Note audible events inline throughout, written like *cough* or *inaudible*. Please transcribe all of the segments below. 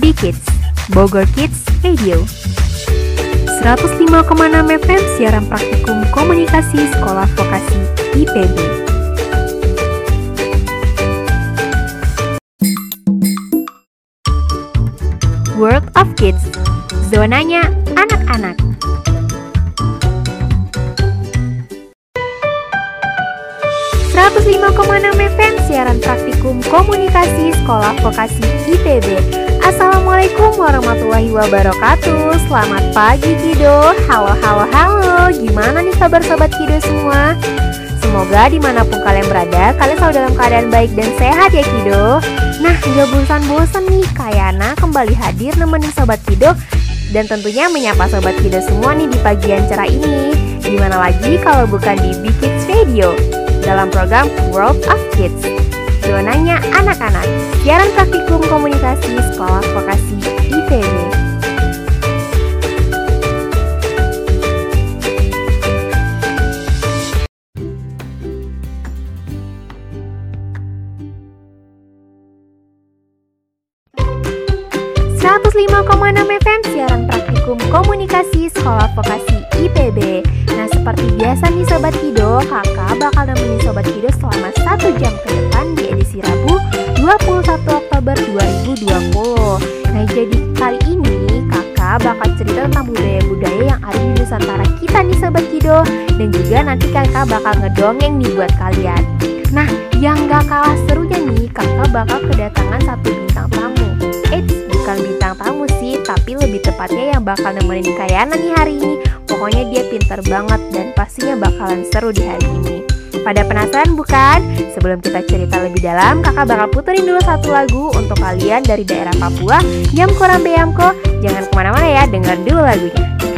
B-Kids, Bogor Kids Radio. 105,6 FM siaran praktikum komunikasi sekolah vokasi IPB World of Kids Zonanya anak-anak. 105,6 FM siaran praktikum komunikasi sekolah vokasi ITB. Assalamualaikum warahmatullahi wabarakatuh. Selamat pagi Kido. Halo halo halo. Gimana nih kabar sobat Kido semua? Semoga di mana pun kalian berada, kalian selalu dalam keadaan baik dan sehat ya Kido. Nah, gak bosan-bosan nih, Kayana kembali hadir nemenin sobat Kido dan tentunya menyapa sobat Kido semua nih di pagi yang cerah ini. Gimana lagi kalau bukan di Big Kids Radio? dalam program World of Kids. Zonanya anak-anak, siaran praktikum komunikasi sekolah vokasi IPB. FM siaran praktikum komunikasi sekolah vokasi IPB. Seperti biasa nih Sobat Kido, kakak bakal nemenin Sobat Kido selama satu jam ke depan di edisi Rabu 21 Oktober 2020 Nah jadi kali ini kakak bakal cerita tentang budaya-budaya yang ada di Nusantara kita nih Sobat Kido. Dan juga nanti kakak bakal ngedongeng nih buat kalian. Nah yang gak kalah serunya nih kakak bakal kedatangan satu bintang tamu tapi lebih tepatnya yang bakal nemenin Kayana nih hari ini Pokoknya dia pinter banget dan pastinya bakalan seru di hari ini pada penasaran bukan? Sebelum kita cerita lebih dalam, kakak bakal puterin dulu satu lagu untuk kalian dari daerah Papua, Yamko Rambe Yamko. Jangan ke mana-mana ya, dengar dulu lagunya.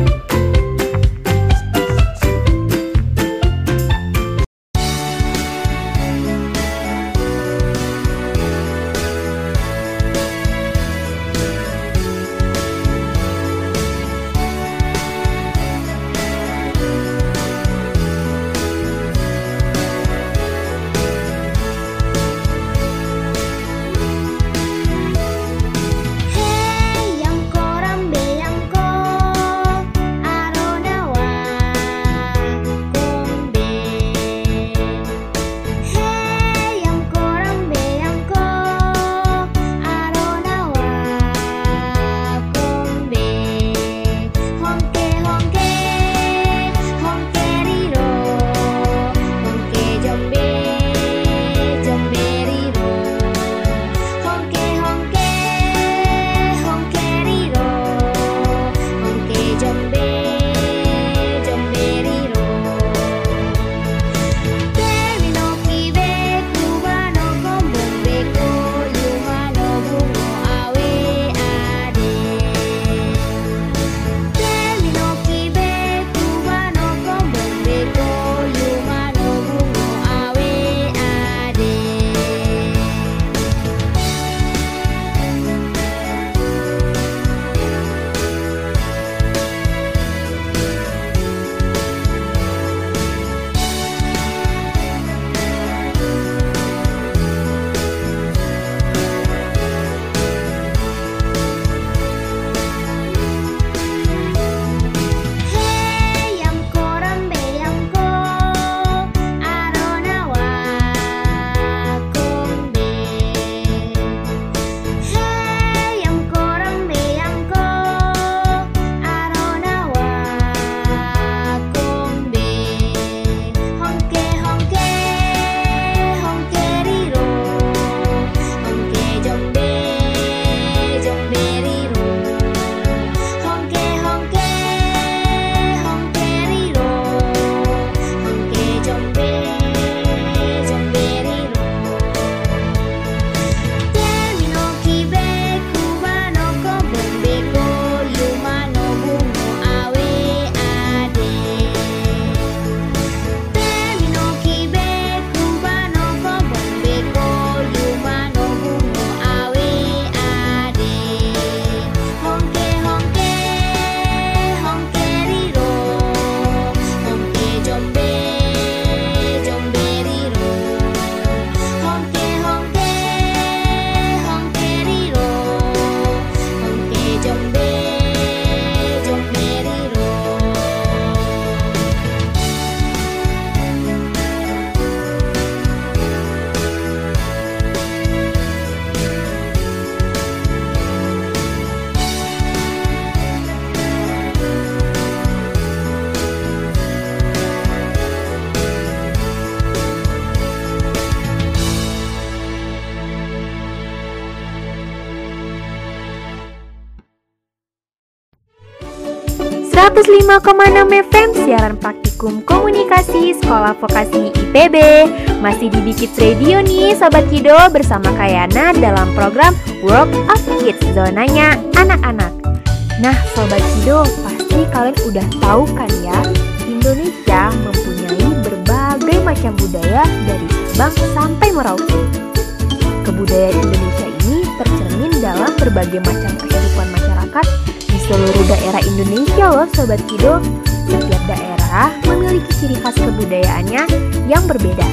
105,6 FM siaran praktikum komunikasi Sekolah Vokasi IPB Masih di Dikit Radio nih Sobat Kido bersama Kayana dalam program World of Kids Zonanya anak-anak. Nah Sobat Kido pasti kalian udah tahu kan ya Indonesia mempunyai berbagai macam budaya dari Sabang sampai Merauke. Kebudayaan Indonesia ini tercermin dalam berbagai macam kehidupan masyarakat seluruh daerah Indonesia loh Sobat Kido. Setiap daerah memiliki ciri khas kebudayaannya yang berbeda.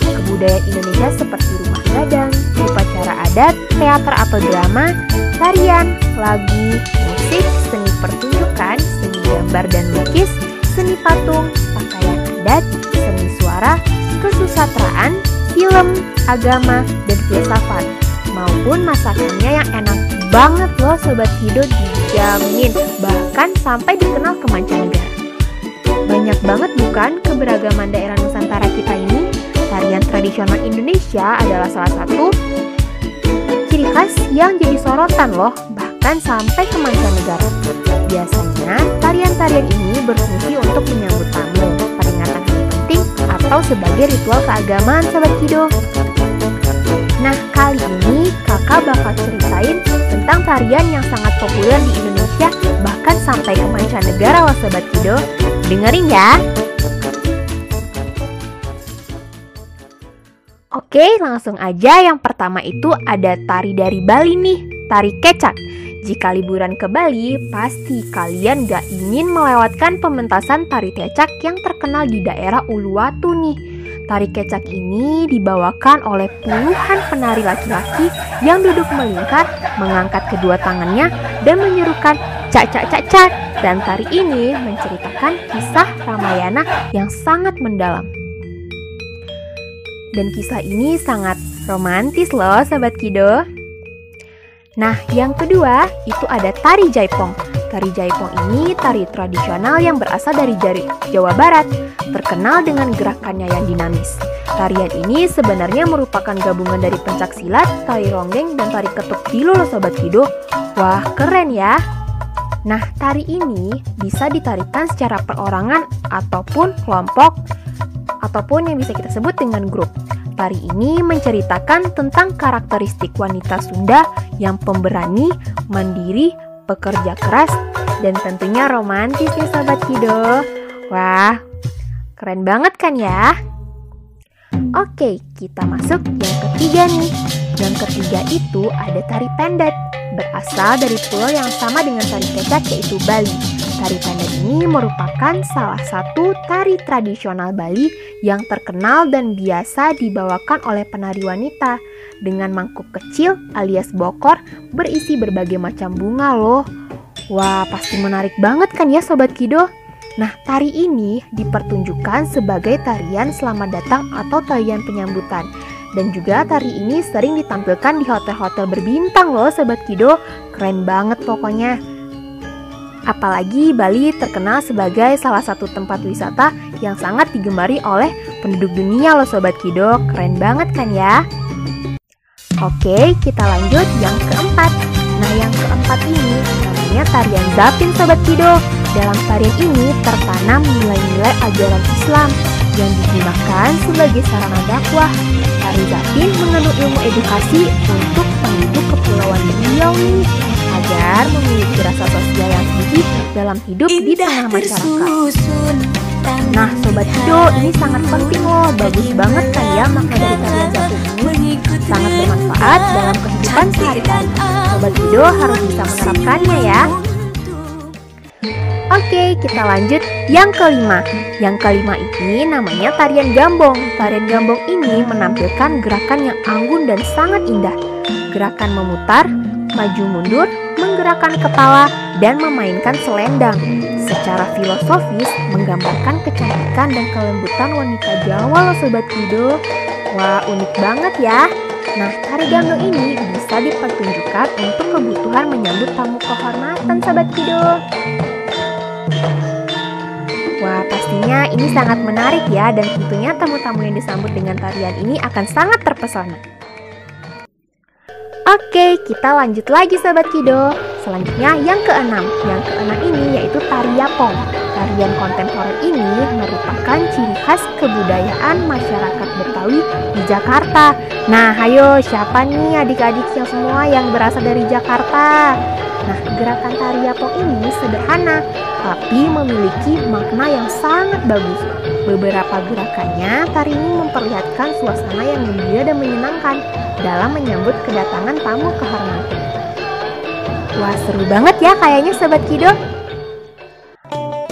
Kebudayaan Indonesia seperti rumah gadang, upacara adat, teater atau drama, tarian, lagu, musik, seni pertunjukan, seni gambar dan lukis, seni patung, pakaian adat, seni suara, kesusatraan, film, agama, dan filsafat maupun masakannya yang enak banget loh Sobat Kido dijamin bahkan sampai dikenal ke mancanegara. Banyak banget bukan keberagaman daerah Nusantara kita ini? Tarian tradisional Indonesia adalah salah satu ciri khas yang jadi sorotan loh bahkan sampai ke mancanegara. Biasanya tarian-tarian ini berfungsi untuk menyambut tamu peringatan hari penting atau sebagai ritual keagamaan Sobat Kido Nah, kali ini kakak bakal ceritain tentang tarian yang sangat populer di Indonesia bahkan sampai ke mancanegara loh Sobat Kido. Dengerin ya! Oke, langsung aja yang pertama itu ada tari dari Bali nih, tari kecak. Jika liburan ke Bali, pasti kalian gak ingin melewatkan pementasan tari kecak yang terkenal di daerah Uluwatu nih. Tari kecak ini dibawakan oleh puluhan penari laki-laki yang duduk melingkar, mengangkat kedua tangannya, dan menyerukan cak cak cak cak. Dan tari ini menceritakan kisah Ramayana yang sangat mendalam. Dan kisah ini sangat romantis loh Sobat Kido. Nah, yang kedua itu ada tari jaipong. Tari jaipong ini tari tradisional yang berasal dari jari Jawa Barat, terkenal dengan gerakannya yang dinamis. Tarian ini sebenarnya merupakan gabungan dari pencak silat, tari ronggeng, dan tari ketuk tilu loh Sobat Kido. Wah, keren ya! Nah, tari ini bisa ditarikan secara perorangan ataupun kelompok, ataupun yang bisa kita sebut dengan grup. Tari ini menceritakan tentang karakteristik wanita Sunda yang pemberani, mandiri, pekerja keras, dan tentunya romantis ya Sobat Kido. Wah, keren banget kan ya? Oke, kita masuk yang ketiga nih. Yang ketiga itu ada tari pendet, berasal dari pulau yang sama dengan tari kecak yaitu Bali. Tari pendet ini merupakan salah satu tari tradisional Bali yang terkenal dan biasa dibawakan oleh penari wanita dengan mangkuk kecil alias bokor berisi berbagai macam bunga loh. Wah, pasti menarik banget kan ya Sobat Kido? Nah, tari ini dipertunjukkan sebagai tarian selamat datang atau tarian penyambutan. Dan juga tari ini sering ditampilkan di hotel-hotel berbintang loh Sobat Kido. Keren banget pokoknya. Apalagi Bali terkenal sebagai salah satu tempat wisata yang sangat digemari oleh penduduk dunia loh Sobat Kido. Keren banget kan ya? Oke, kita lanjut yang keempat. Nah, yang keempat ini namanya tarian Zapin Sobat Kido. Dalam tarian ini tertanam nilai-nilai ajaran Islam yang digunakan sebagai sarana dakwah. Tari Zapin mengandung ilmu edukasi untuk penduduk kepulauan Riau nih agar memiliki rasa sosial yang tinggi dalam hidup di tengah masyarakat. Nah, Sobat Kido, ini sangat penting loh. Bagus banget kan ya makna dari tarian Zapin ini. Sangat bermanfaat dalam kehidupan sehari-hari. Sobat Kido harus bisa menerapkannya ya. Oke, kita lanjut yang kelima. Yang kelima ini namanya tarian gambong. Tarian gambong ini menampilkan gerakan yang anggun dan sangat indah. Gerakan memutar, maju mundur, menggerakkan kepala, dan memainkan selendang. Secara filosofis, menggambarkan kecantikan dan kelembutan wanita Jawa loh Sobat Kido. Wah, unik banget ya. Nah, tari gambang ini bisa dipertunjukkan untuk kebutuhan menyambut tamu kehormatan Sobat Kido. Wah, pastinya ini sangat menarik ya dan tentunya tamu-tamu yang disambut dengan tarian ini akan sangat terpesona. Oke, kita lanjut lagi Sobat Kido. Selanjutnya yang keenam. Yang keenam ini yaitu tari yapong. Tarian kontemporer ini merupakan ciri khas kebudayaan masyarakat Betawi di Jakarta. Nah, ayo siapa nih adik-adik yang semua yang berasal dari Jakarta? Nah, gerakan tari ini sederhana, tapi memiliki makna yang sangat bagus. Beberapa gerakannya, tari ini memperlihatkan suasana yang gembira dan menyenangkan dalam menyambut kedatangan tamu kehormatan. Wah, seru banget ya kayaknya Sobat Kido.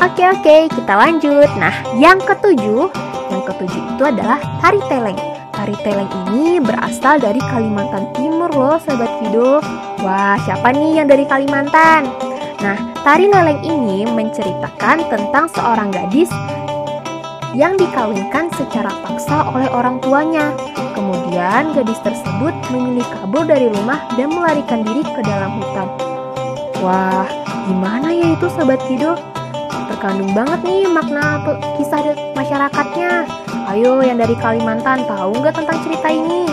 Oke oke, kita lanjut. Nah, yang ketujuh, yang ketujuh itu adalah tari teleng. Tari teleng ini berasal dari Kalimantan Timur loh Sobat Kido. Wah, siapa nih yang dari Kalimantan? Nah, tari leleng ini menceritakan tentang seorang gadis yang dikawinkan secara paksa oleh orang tuanya. Kemudian gadis tersebut memilih kabur dari rumah dan melarikan diri ke dalam hutan. Wah, gimana ya itu Sobat Kido? Terkandung banget nih makna kisah masyarakatnya. Ayo yang dari Kalimantan tahu nggak tentang cerita ini?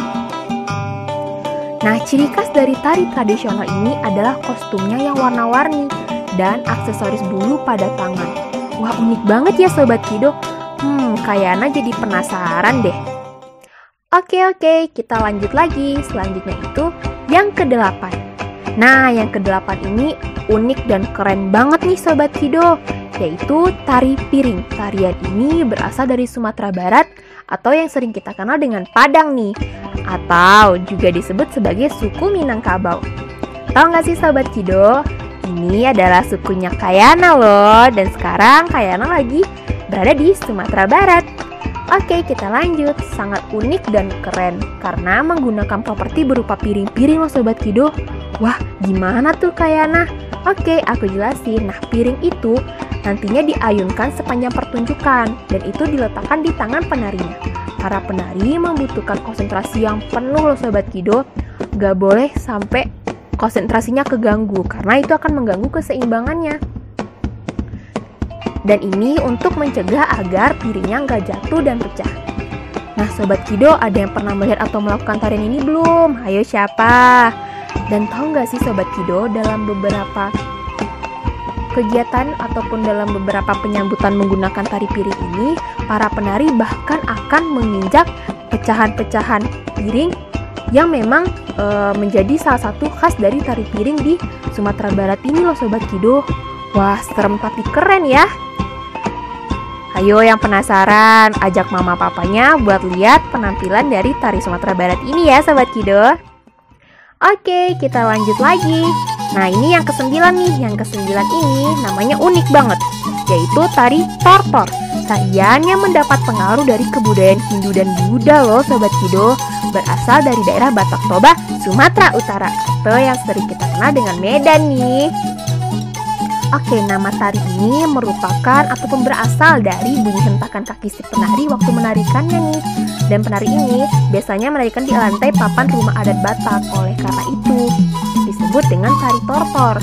Nah, ciri khas dari tari tradisional ini adalah kostumnya yang warna-warni dan aksesoris bulu pada tangan. Wah, unik banget ya Sobat Kido. Hmm, kayaknya jadi penasaran deh. Oke oke, kita lanjut lagi. Selanjutnya itu yang kedelapan. Nah, yang kedelapan ini unik dan keren banget nih Sobat Kido, yaitu tari piring. Tarian ini berasal dari Sumatera Barat atau yang sering kita kenal dengan Padang nih, atau juga disebut sebagai suku Minangkabau. Tahu nggak sih Sobat Kido? Ini adalah sukunya Kayana loh, dan sekarang Kayana lagi berada di Sumatera Barat. Oke, kita lanjut. Sangat unik dan keren karena menggunakan properti berupa piring-piring loh Sobat Kido. Wah, gimana tuh Kayana? Oke, aku jelasin. Nah, piring itu nantinya diayunkan sepanjang pertunjukan dan itu diletakkan di tangan penarinya. Para penari membutuhkan konsentrasi yang penuh loh Sobat Kido. Gak boleh sampai konsentrasinya keganggu karena itu akan mengganggu keseimbangannya. Dan ini untuk mencegah agar piringnya nggak jatuh dan pecah. Nah Sobat Kido ada yang pernah melihat atau melakukan tarian ini belum? Ayo siapa? Dan tahu nggak sih Sobat Kido dalam beberapa kegiatan ataupun dalam beberapa penyambutan menggunakan tari piring ini, para penari bahkan akan menginjak pecahan-pecahan piring yang memang e, menjadi salah satu khas dari tari piring di Sumatera Barat ini loh Sobat Kido. Wah, serem tapi keren ya. Ayo yang penasaran, ajak mama papanya buat lihat penampilan dari tari Sumatera Barat ini ya Sobat Kido. Oke, kita lanjut lagi. Nah ini yang kesembilan nih, yang kesembilan ini namanya unik banget, yaitu tari tortor. Tariannya mendapat pengaruh dari kebudayaan Hindu dan Buddha loh Sobat Kido, berasal dari daerah Batak Toba, Sumatera Utara, atau yang sering kita kenal dengan Medan nih. Oke, nama tari ini merupakan ataupun berasal dari bunyi hentakan kaki si penari waktu menarikannya nih. Dan penari ini biasanya menarikan di lantai papan rumah adat Batak. Oleh karena itu, disebut dengan tari tortor.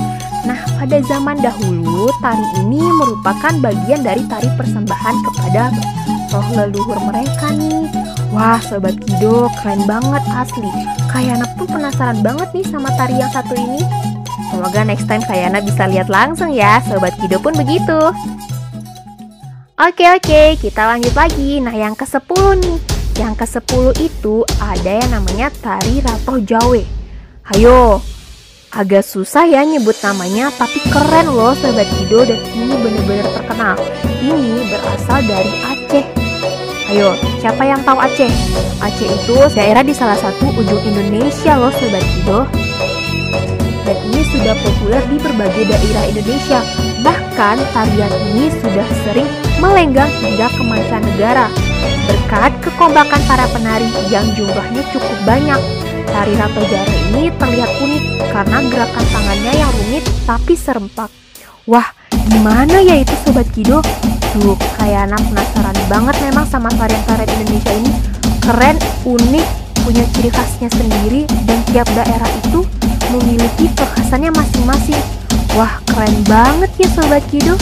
Nah, pada zaman dahulu, tari ini merupakan bagian dari tari persembahan kepada roh leluhur mereka nih. Wah, Sobat Kido, keren banget asli. Kayaknya pun penasaran banget nih sama tari yang satu ini. Semoga next time Kayana bisa lihat langsung ya, Sobat Kido pun begitu. Oke oke, kita lanjut lagi. Nah yang ke-10 nih. Yang ke-10 itu ada yang namanya tari ratoh jawe. Hayo, agak susah ya nyebut namanya, tapi keren loh Sobat Kido dan ini bener-bener terkenal. Ini berasal dari Aceh. Ayo, siapa yang tahu Aceh? Aceh itu daerah di salah satu ujung Indonesia loh Sobat Kido dan ini sudah populer di berbagai daerah Indonesia. Bahkan tarian ini sudah sering melenggang hingga ke mancanegara. Berkat kekompakan para penari yang jumlahnya cukup banyak, tari Rato Jare ini terlihat unik karena gerakan tangannya yang rumit tapi serempak. Wah, gimana ya itu Sobat Kido? Tuh, kayak anak penasaran banget memang sama tarian-tarian Indonesia ini. Keren, unik, punya ciri khasnya sendiri dan tiap daerah itu memiliki kekhasannya masing-masing. Wah, keren banget ya Sobat Kido.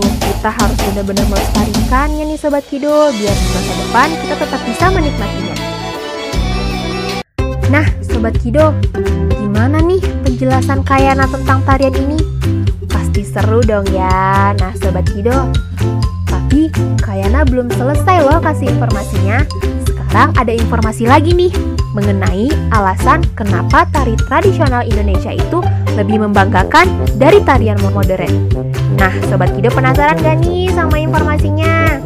Kita harus benar-benar melestarikannya nih Sobat Kido, biar di masa depan kita tetap bisa menikmatinya. Nah, Sobat Sobat Kido, gimana nih penjelasan Kayana tentang tarian ini? Pasti seru dong ya, nah Sobat Kido. Tapi Kayana belum selesai loh kasih informasinya. Sekarang ada informasi lagi nih mengenai alasan kenapa tari tradisional Indonesia itu lebih membanggakan dari tarian modern. Nah, Sobat Kido penasaran gak nih sama informasinya?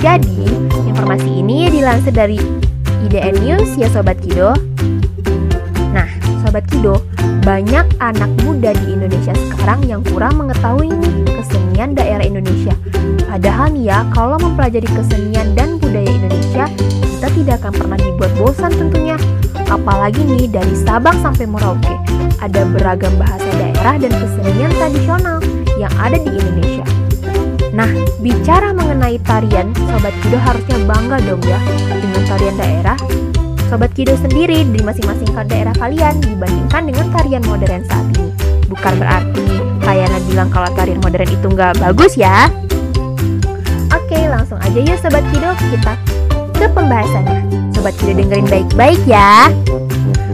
Jadi, informasi ini dilansir dari IDN News ya Sobat Kido. Nah, Sobat Kido, banyak anak muda di Indonesia sekarang yang kurang mengetahui kesenian daerah Indonesia. Padahal ya, kalau mempelajari kesenian dan budaya Indonesia, tidak akan pernah dibuat bosan tentunya. Apalagi nih dari Sabang sampai Merauke, ada beragam bahasa daerah dan kesenian tradisional yang ada di Indonesia. Nah, bicara mengenai tarian, Sobat Kido harusnya bangga dong ya dengan tarian daerah. Sobat Kido sendiri di masing-masing daerah kalian dibandingkan dengan tarian modern saat ini. Bukan berarti Kayana bilang kalau tarian modern itu nggak bagus ya. Oke, langsung aja ya Sobat Kido, kita ke pembahasannya. Sobat Kido dengerin baik-baik ya.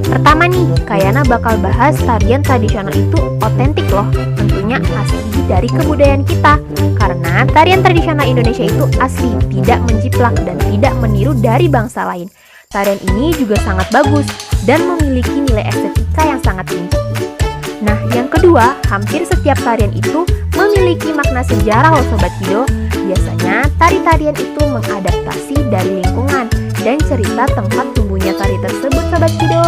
Pertama nih, Kayana bakal bahas tarian tradisional itu otentik loh, tentunya asli dari kebudayaan kita. Karena tarian tradisional Indonesia itu asli, tidak menjiplak dan tidak meniru dari bangsa lain. Tarian ini juga sangat bagus dan memiliki nilai estetika yang sangat tinggi. Nah, yang kedua, hampir setiap tarian itu memiliki makna sejarah loh Sobat Kido. Biasanya, tari-tarian itu mengadaptasi dari lingkungan dan cerita tempat tumbuhnya tari tersebut Sobat Kido.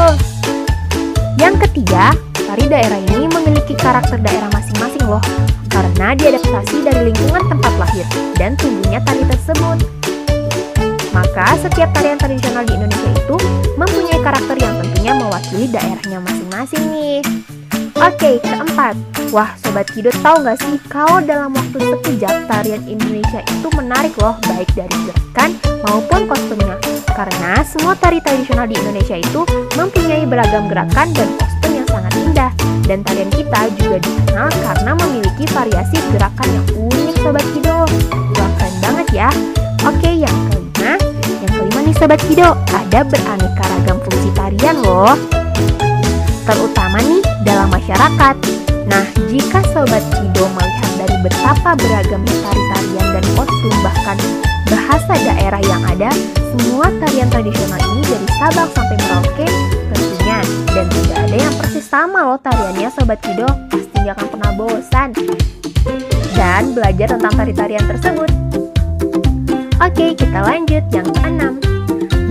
Yang ketiga, tari daerah ini memiliki karakter daerah masing-masing loh, karena diadaptasi dari lingkungan tempat lahir dan tumbuhnya tari tersebut. Maka setiap tarian tradisional di Indonesia itu mempunyai karakter yang tentunya mewakili daerahnya masing-masing nih. Oke, keempat. Wah, Sobat Kido tahu nggak sih kalau dalam waktu sekejap tarian Indonesia itu menarik loh baik dari gerakan maupun kostumnya. Karena semua tari tradisional di Indonesia itu mempunyai beragam gerakan dan kostum yang sangat indah. Dan tarian kita juga dikenal karena memiliki variasi gerakan yang unik Sobat Kido. Wah keren banget ya. Oke yang kelima, yang kelima nih Sobat Kido, ada beraneka ragam fungsi tarian loh. Terutama nih dalam masyarakat. Nah, jika Sobat Kido melihat dari betapa beragamnya tari-tarian dan kostum bahkan bahasa daerah yang ada, semua tarian tradisional ini dari Sabang sampai Merauke tentunya dan tidak ada yang persis sama loh tariannya Sobat Kido, pasti nggak akan pernah bosan dan belajar tentang tari-tarian tersebut. Oke, kita lanjut yang keenam.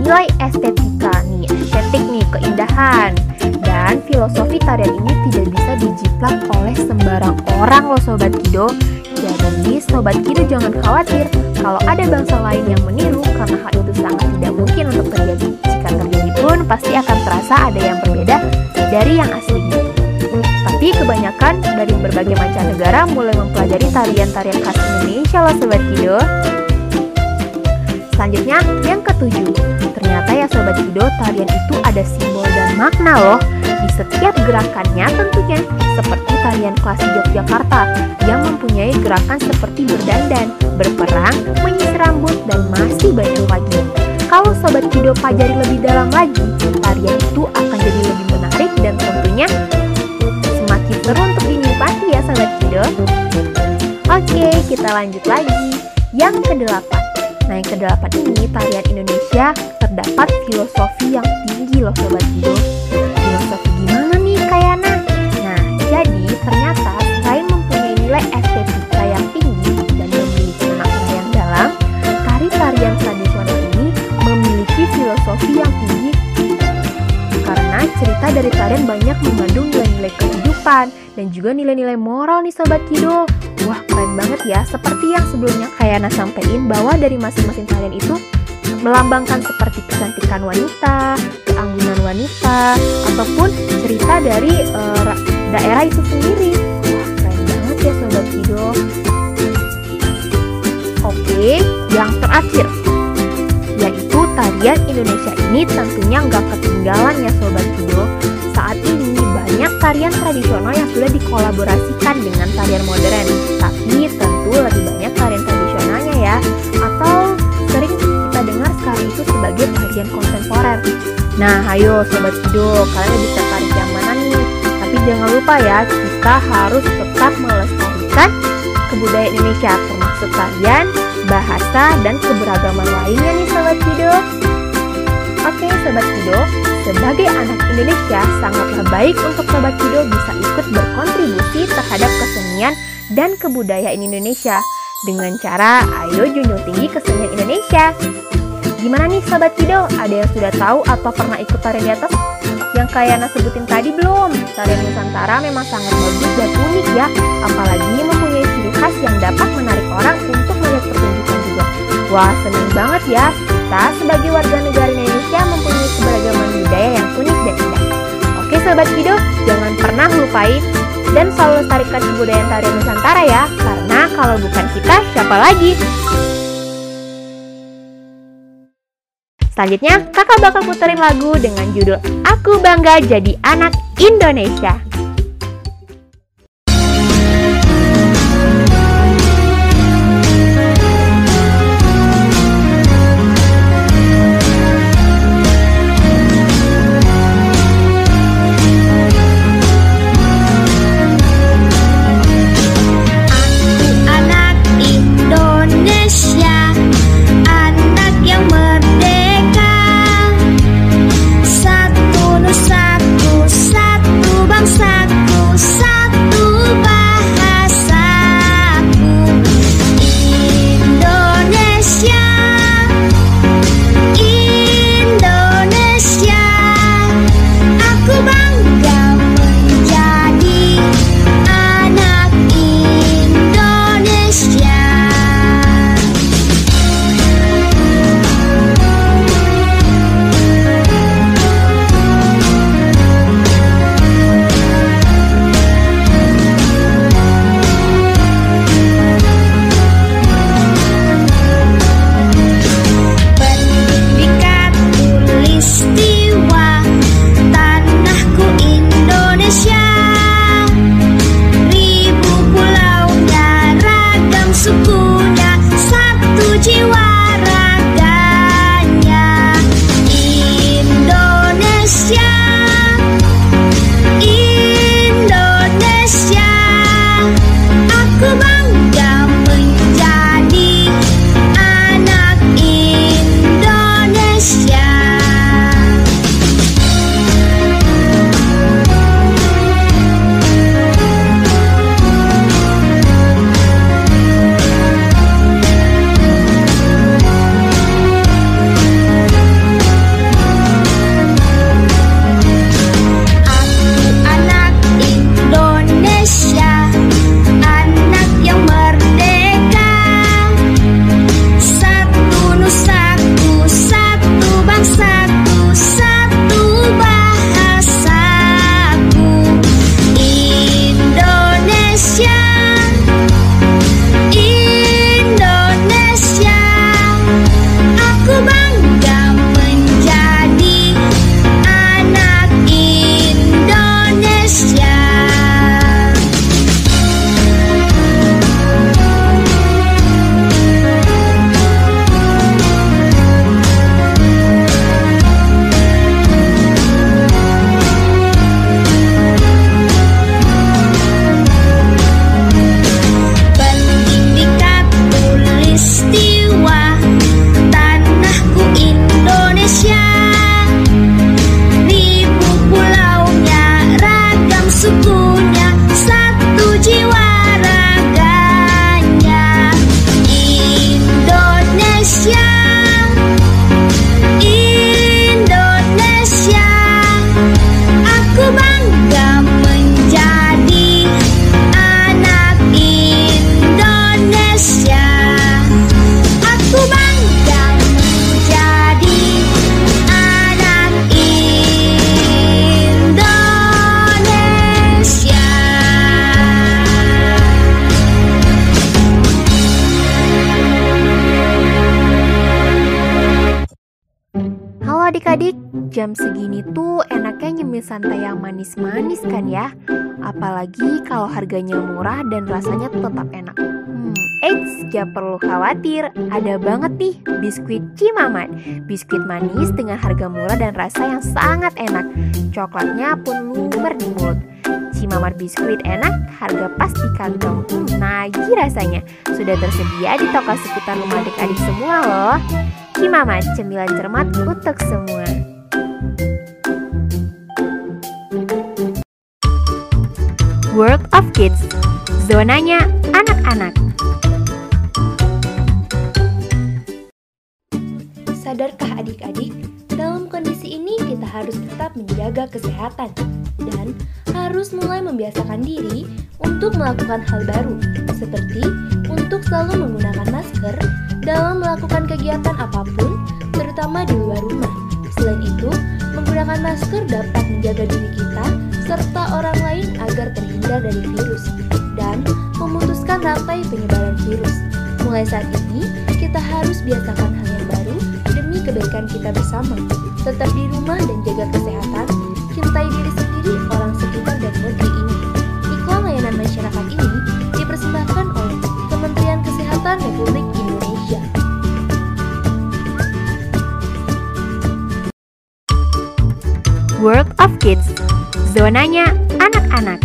Nilai estetika nih, estetik keindahan. Dan filosofi tarian ini tidak bisa dijiplak oleh sembarang orang loh Sobat Kido. Jadi Sobat Kido jangan khawatir kalau ada bangsa lain yang meniru karena hal itu sangat tidak mungkin untuk terjadi. Jika terjadi pun pasti akan terasa ada yang berbeda dari yang aslinya. Tapi kebanyakan dari berbagai macam negara mulai mempelajari tarian-tarian khas Indonesia loh Sobat Kido. Selanjutnya, yang ketujuh. Ternyata ya Sobat Kido, tarian itu ada simbol dan makna loh di setiap gerakannya tentunya seperti tarian klasik Yogyakarta yang mempunyai gerakan seperti berdandan, berperang, menyisir rambut, dan masih banyak lagi. Kalau Sobat Kido pelajari lebih dalam lagi, tarian itu akan jadi lebih menarik dan tentunya semakin seru untuk dinikmati ya Sobat Kido. Oke, kita lanjut lagi. Yang kedelapan. Nah, yang kedelapan ini tarian Indonesia terdapat filosofi yang tinggi loh Sobat Kido. Filosofi gimana nih Kayana? Nah, jadi ternyata selain mempunyai nilai estetika yang tinggi dan memiliki makna yang dalam, tari-tarian tradisional ini memiliki filosofi yang tinggi karena cerita dari tarian banyak mengandung nilai-nilai kehidupan dan juga nilai-nilai moral nih Sobat Kido. Wah keren banget ya, seperti yang sebelumnya Kayana sampaikan bahwa dari masing-masing tarian itu melambangkan seperti kecantikan wanita, keanggunan wanita, ataupun cerita dari uh, daerah itu sendiri. Wah keren banget ya Sobat. Oke, yang terakhir yaitu tarian Indonesia ini tentunya nggak ketinggalan ya Sobat Kido. Banyak tarian tradisional yang sudah dikolaborasikan dengan tarian modern, tapi tentu lebih banyak tarian tradisionalnya ya, atau sering kita dengar sekarang itu sebagai tarian kontemporer. Nah, ayo Sobat Kido, kalian lebih tertarik yang mana nih? Tapi jangan lupa ya, kita harus tetap melestarikan kebudayaan Indonesia, termasuk tarian, bahasa, dan keberagaman lainnya nih Sobat Kido. Oke Sobat Kido, sebagai anak Indonesia sangatlah baik untuk Sobat Kido bisa ikut berkontribusi terhadap kesenian dan kebudayaan Indonesia dengan cara ayo junjung tinggi kesenian Indonesia. Gimana nih Sobat Kido? Ada yang sudah tahu atau pernah ikut tarian di atas? Yang kayak Ana sebutin tadi belum? Tarian Nusantara memang sangat bagus dan unik ya, apalagi mempunyai ciri khas yang dapat menarik orang untuk melihat pertunjukan juga. Wah, seneng banget ya, kita sebagai warga negara Indonesia keberagaman budaya yang unik dan indah. Oke Sobat Kido, jangan pernah lupain dan selalu lestarikan kebudayaan tarian Nusantara ya, karena kalau bukan kita, siapa lagi? Selanjutnya, kakak bakal puterin lagu dengan judul Aku Bangga Jadi Anak Indonesia. Jam segini tuh enaknya nyemil santai yang manis-manis kan ya? Apalagi kalau harganya murah dan rasanya tetap enak. Hmm, Eits, gak perlu khawatir, ada banget nih biskuit Cimamat. Biskuit manis dengan harga murah dan rasa yang sangat enak. Coklatnya pun lumer di mulut. Cimamat biskuit enak, harga pas di kantong. Hmm, nagih rasanya. Sudah tersedia di toko sekitar rumah adik-adik semua loh. Cimamat, cemilan cermat untuk semua. World of Kids. Zonanya anak-anak. Sadarkah adik-adik, dalam kondisi ini kita harus tetap menjaga kesehatan dan harus mulai membiasakan diri untuk melakukan hal baru, seperti untuk selalu menggunakan masker dalam melakukan kegiatan apa pun, terutama di luar rumah. Selain itu, menggunakan masker dapat menjaga diri kita serta orang lain agar terhindar dari virus dan memutuskan rantai penyebaran virus. Mulai saat ini, kita harus biasakan hal yang baru kebaikan kita bersama. Tetap di rumah dan jaga kesehatan, cintai diri sendiri, orang sekitar, dan negeri ini. Iklan layanan masyarakat ini dipersembahkan oleh Kementerian Kesehatan Republik Indonesia. World of Kids Zonanya anak-anak.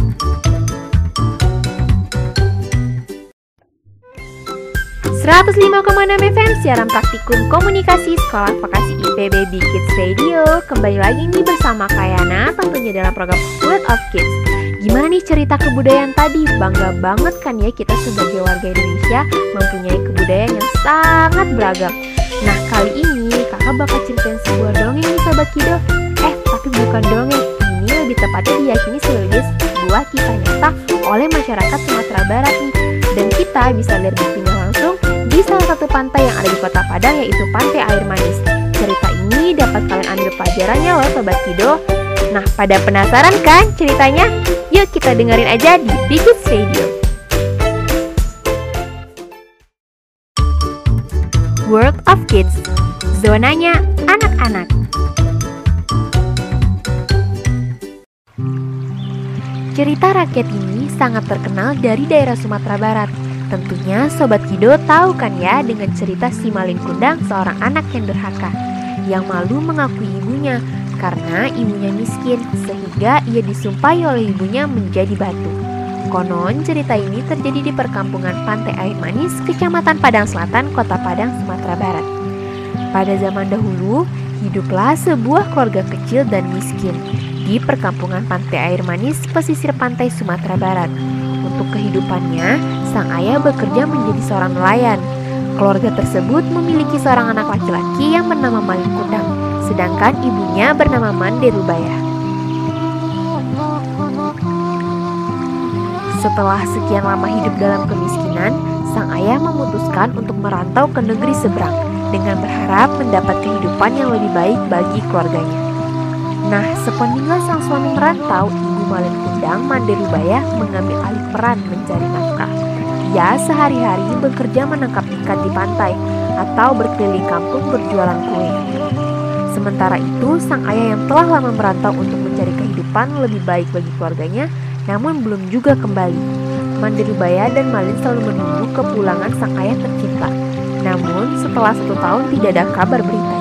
105,6 FM siaran praktikum komunikasi sekolah vokasi IPB Big Kids Radio. Kembali lagi nih bersama Kayana tentunya dalam program World of Kids. Gimana nih cerita kebudayaan tadi? Bangga banget kan ya kita sebagai warga Indonesia mempunyai kebudayaan yang sangat beragam. Nah kali ini kakak bakal ceritain sebuah dongeng nih Sobat Kido Eh tapi bukan dongeng, lebih tepatnya diyakini sebagai sebuah kisah nyata oleh masyarakat Sumatera Barat nih Dan kita bisa lihat buktinya langsung di salah satu pantai yang ada di kota Padang yaitu Pantai Air Manis. Cerita ini dapat kalian ambil pelajarannya loh Sobat Kido. Nah, pada penasaran kan ceritanya? Yuk kita dengerin aja di Bigit Radio. World of Kids Zonanya anak-anak Cerita rakyat ini sangat terkenal dari daerah Sumatera Barat Tentunya Sobat Kido tahu kan ya dengan cerita si Malin Kundang seorang anak yang durhaka yang malu mengakui ibunya karena ibunya miskin sehingga ia disumpahi oleh ibunya menjadi batu. Konon cerita ini terjadi di perkampungan Pantai Air Manis, Kecamatan Padang Selatan, Kota Padang, Sumatera Barat. Pada zaman dahulu, hiduplah sebuah keluarga kecil dan miskin di perkampungan Pantai Air Manis, pesisir pantai Sumatera Barat. Untuk kehidupannya, sang ayah bekerja menjadi seorang nelayan. Keluarga tersebut memiliki seorang anak laki-laki yang bernama Malin Kundang, sedangkan ibunya bernama Mande Rubaya. Setelah sekian lama hidup dalam kemiskinan, sang ayah memutuskan untuk merantau ke negeri seberang dengan berharap mendapat kehidupan yang lebih baik bagi keluarganya. Nah, sepeninggal sang suami merantau, Malin Kundang Rubaya mengambil alih peran mencari nafkah. Ia sehari-hari bekerja menangkap ikan di pantai atau berkeliling kampung berjualan kue. Sementara itu, sang ayah yang telah lama merantau untuk mencari kehidupan lebih baik bagi keluarganya, namun belum juga kembali. Rubaya dan Malin selalu menunggu kepulangan sang ayah tercinta. Namun, setelah satu tahun tidak ada kabar beritanya.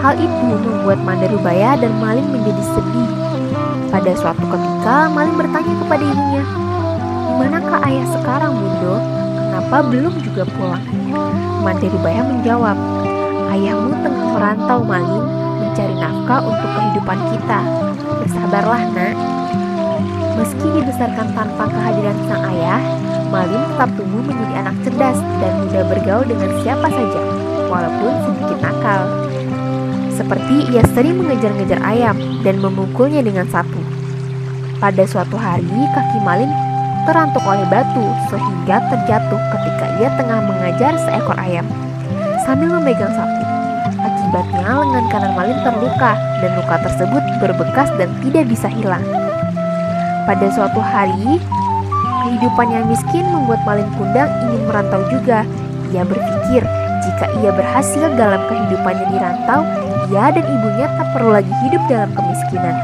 Hal itu membuat Rubaya dan Malin menjadi sedih pada suatu ketika, Malin bertanya kepada ibunya, "Di manakah ayah sekarang, Bundo? Kenapa belum juga pulang?" Mandiri Baya menjawab, "Ayahmu tengah merantau, Malin, mencari nafkah untuk kehidupan kita. Bersabarlah, Nak." Meski dibesarkan tanpa kehadiran sang ayah, Malin tetap tumbuh menjadi anak cerdas dan mudah bergaul dengan siapa saja, walaupun sedikit nakal. Seperti ia sering mengejar-ngejar ayam dan memukulnya dengan sapu. Pada suatu hari, kaki Malin terantuk oleh batu sehingga terjatuh ketika ia tengah mengajar seekor ayam sambil memegang sapu. Akibatnya lengan kanan Malin terluka dan luka tersebut berbekas dan tidak bisa hilang. Pada suatu hari, kehidupan yang miskin membuat Malin Kundang ingin merantau juga. Ia berpikir jika ia berhasil dalam kehidupannya di rantau, ia dan ibunya tak perlu lagi hidup dalam kemiskinan.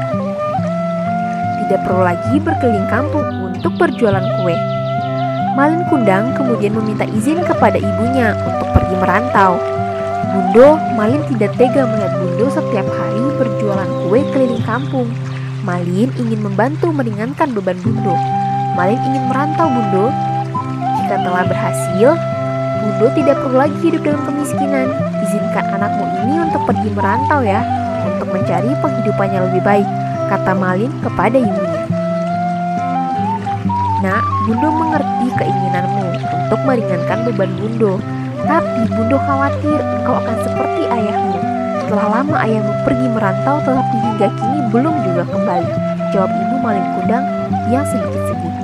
Tidak perlu lagi berkeliling kampung untuk berjualan kue. Malin Kundang kemudian meminta izin kepada ibunya untuk pergi merantau. Bundo, Malin tidak tega melihat Bundo setiap hari berjualan kue keliling kampung. Malin ingin membantu meringankan beban Bundo. Malin ingin merantau Bundo. Jika telah berhasil, Bundo tidak perlu lagi hidup dalam kemiskinan. Izinkan anakmu ini untuk pergi merantau ya, untuk mencari penghidupan yang lebih baik, kata Malin kepada ibunya. Nak, Bundo mengerti keinginanmu untuk meringankan beban Bundo. Tapi Bundo khawatir engkau akan seperti ayahmu. Telah lama ayahmu pergi merantau tetapi hingga kini belum juga kembali. Jawab ibu Malin Kundang yang sedikit sedih.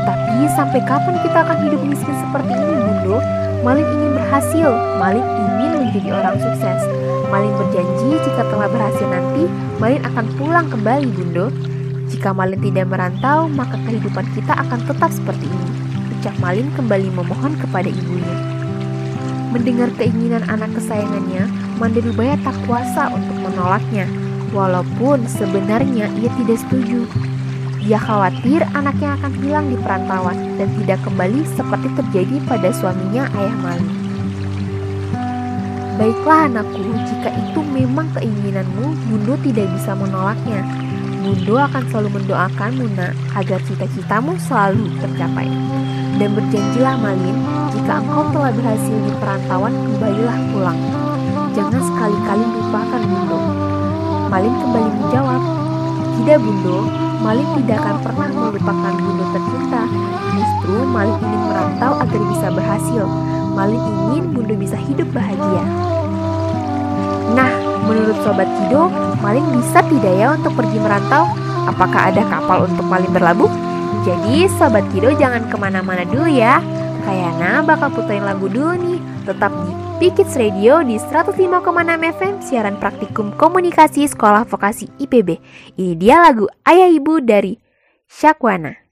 Tetapi sampai kapan kita akan hidup miskin seperti ini Bundo? Malin ingin berhasil, Malin ingin menjadi orang sukses. Malin berjanji jika telah berhasil nanti, Malin akan pulang kembali Bundo. Jika Malin tidak merantau, maka kehidupan kita akan tetap seperti ini. Ucap Malin kembali memohon kepada ibunya. Mendengar keinginan anak kesayangannya, Mandirubaya tak kuasa untuk menolaknya, walaupun sebenarnya ia tidak setuju. Dia khawatir anaknya akan hilang di perantauan dan tidak kembali seperti terjadi pada suaminya ayah Malin. Baiklah anakku, jika itu memang keinginanmu, Bundo tidak bisa menolaknya. Bundo akan selalu mendoakan Muna agar cita-citamu selalu tercapai. Dan berjanjilah Malin, jika engkau telah berhasil di perantauan, kembalilah pulang. Jangan sekali-kali lupakan Bundo. Malin kembali menjawab, Tidak Bundo, Malin tidak akan pernah melupakan Bundo tercinta. Justru Malin ingin merantau agar bisa berhasil. Malin ingin Bundo bisa hidup bahagia. Nah, menurut Sobat Kido, Malin bisa tidak ya untuk pergi merantau? Apakah ada kapal untuk Malin berlabuh? Jadi Sobat Kido jangan ke mana-mana dulu ya. Kayana bakal puterin lagu dulu nih. Tetap di Pikits Radio di 105,6 FM siaran praktikum komunikasi sekolah vokasi IPB. Ini dia lagu Ayah Ibu dari Syakwana.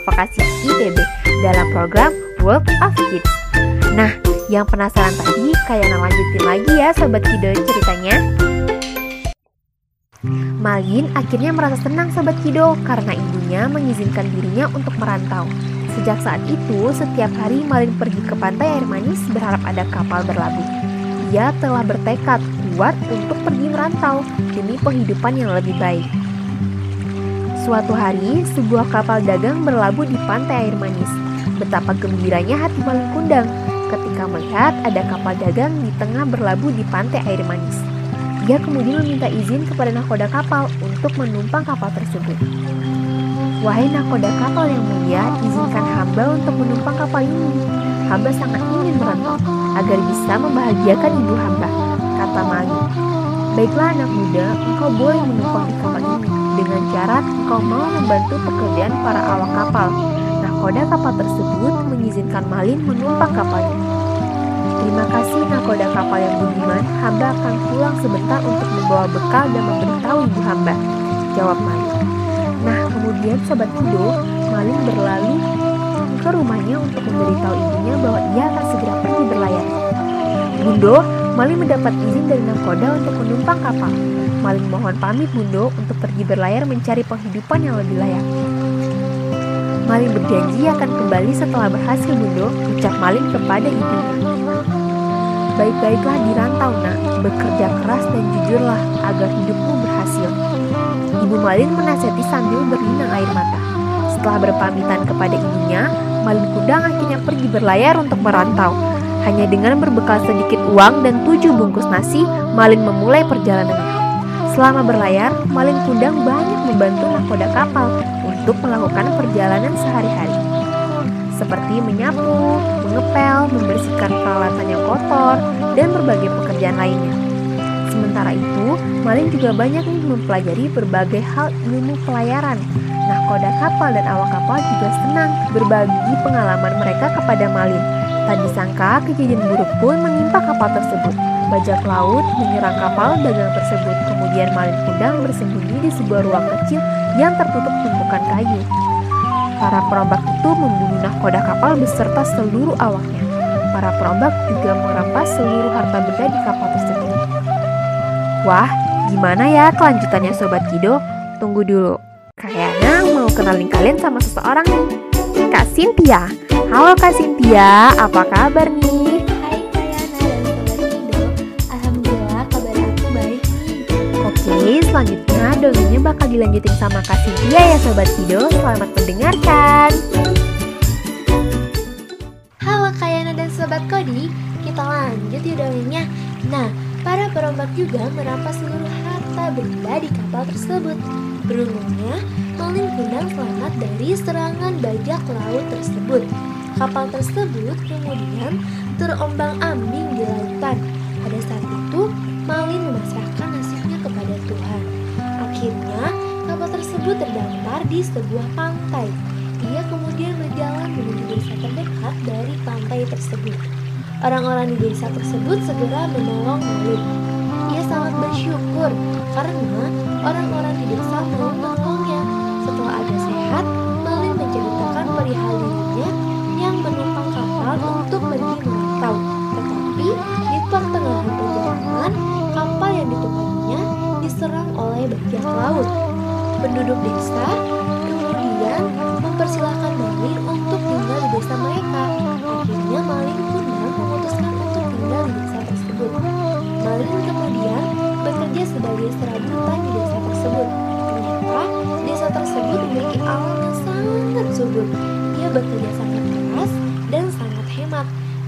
Vokasi IPB dalam program World of Kids. Nah, yang penasaran tadi, Kayana lanjutin lagi ya Sobat Kido ceritanya. Malin akhirnya merasa senang Sobat Kido karena ibunya mengizinkan dirinya untuk merantau. Sejak saat itu, setiap hari Malin pergi ke pantai air manis berharap ada kapal berlabuh. Ia telah bertekad kuat untuk pergi merantau demi penghidupan yang lebih baik. Suatu hari, sebuah kapal dagang berlabuh di pantai air manis. Betapa gembiranya hati Malin Kundang ketika melihat ada kapal dagang di tengah berlabuh di pantai air manis. Ia kemudian meminta izin kepada nakoda kapal untuk menumpang kapal tersebut. Wahai nakoda kapal yang mulia, izinkan hamba untuk menumpang kapal ini. Hamba sangat ingin merantau agar bisa membahagiakan ibu hamba, kata Malin. Baiklah anak muda, engkau boleh menumpang di kapal ini dengan syarat engkau mau membantu pekerjaan para awak kapal. Nakoda kapal tersebut mengizinkan Malin menumpang kapalnya. Terima kasih nakoda kapal yang budiman, hamba akan pulang sebentar untuk membawa bekal dan memberitahu ibu hamba, jawab Malin. Nah, kemudian sobat Kido, Malin berlalu ke rumahnya untuk memberitahu ibunya bahwa ia akan segera pergi berlayar. Bundo, Malin mendapat izin dari nakoda untuk menumpang kapal. Malin mohon pamit Bundo untuk pergi berlayar mencari penghidupan yang lebih layak. Malin berjanji akan kembali setelah berhasil Bundo, ucap Malin kepada ibunya. Baik-baiklah di rantau nak, bekerja keras dan jujurlah agar hidupmu berhasil. Ibu Malin menasihati sambil berlinang air mata. Setelah berpamitan kepada ibunya, Malin Kundang akhirnya pergi berlayar untuk merantau. Hanya dengan berbekal sedikit uang dan tujuh bungkus nasi, Malin memulai perjalanannya. Selama berlayar, Malin Kundang banyak membantu nakoda kapal untuk melakukan perjalanan sehari-hari. Seperti menyapu, mengepel, membersihkan peralatan yang kotor, dan berbagai pekerjaan lainnya. Sementara itu, Malin juga banyak mempelajari berbagai hal ilmu pelayaran. Nahkoda kapal dan awak kapal juga senang berbagi pengalaman mereka kepada Malin. Tak disangka kejadian buruk pun menimpa kapal tersebut. Bajak laut menyerang kapal dagang tersebut. Kemudian Malin Kundang bersembunyi di sebuah ruang kecil yang tertutup tumpukan kayu. Para perombak itu membunuh nahkoda kapal beserta seluruh awaknya. Para perombak juga merampas seluruh harta benda di kapal tersebut. Wah, gimana ya kelanjutannya Sobat Kido? Tunggu dulu. Kayaknya mau kenalin kalian sama seseorang nih. Kak Cynthia. Halo Kak Cynthia, apa kabar nih? Selanjutnya dongengnya bakal dilanjutin sama Kak Cynthia ya Sobat Kido. Selamat mendengarkan. Halo Kayana dan Sobat Kodi. Kita lanjut ya dongengnya. Nah, para perombak juga merampas seluruh harta benda di kapal tersebut. Beruntungnya, Malin Kundang selamat dari serangan bajak laut tersebut. Kapal tersebut kemudian terombang-ambing di lautan. Pada saat itu, Malin memasrahkan Tuhan Akhirnya, kapal tersebut terdampar di sebuah pantai ia kemudian berjalan menuju desa terdekat dari pantai tersebut. Orang-orang di desa tersebut segera menolong Malin. Ia sangat bersyukur karena orang-orang di desa mau menolongnya. Setelah ada sehat, Malin menceritakan perihal dirinya yang menumpang kapal untuk pergi merantau. Tetapi di pertengahan perjalanan, kapal yang ditumpanginya diserang oleh bajak laut. Penduduk desa kemudian mempersilahkan Malin untuk tinggal di desa mereka. Akhirnya Malin Kundang memutuskan untuk tinggal di desa tersebut. Malin kemudian bekerja sebagai serabutan di desa tersebut. Ternyata desa tersebut memiliki alam yang sangat subur. Ia bekerja sangat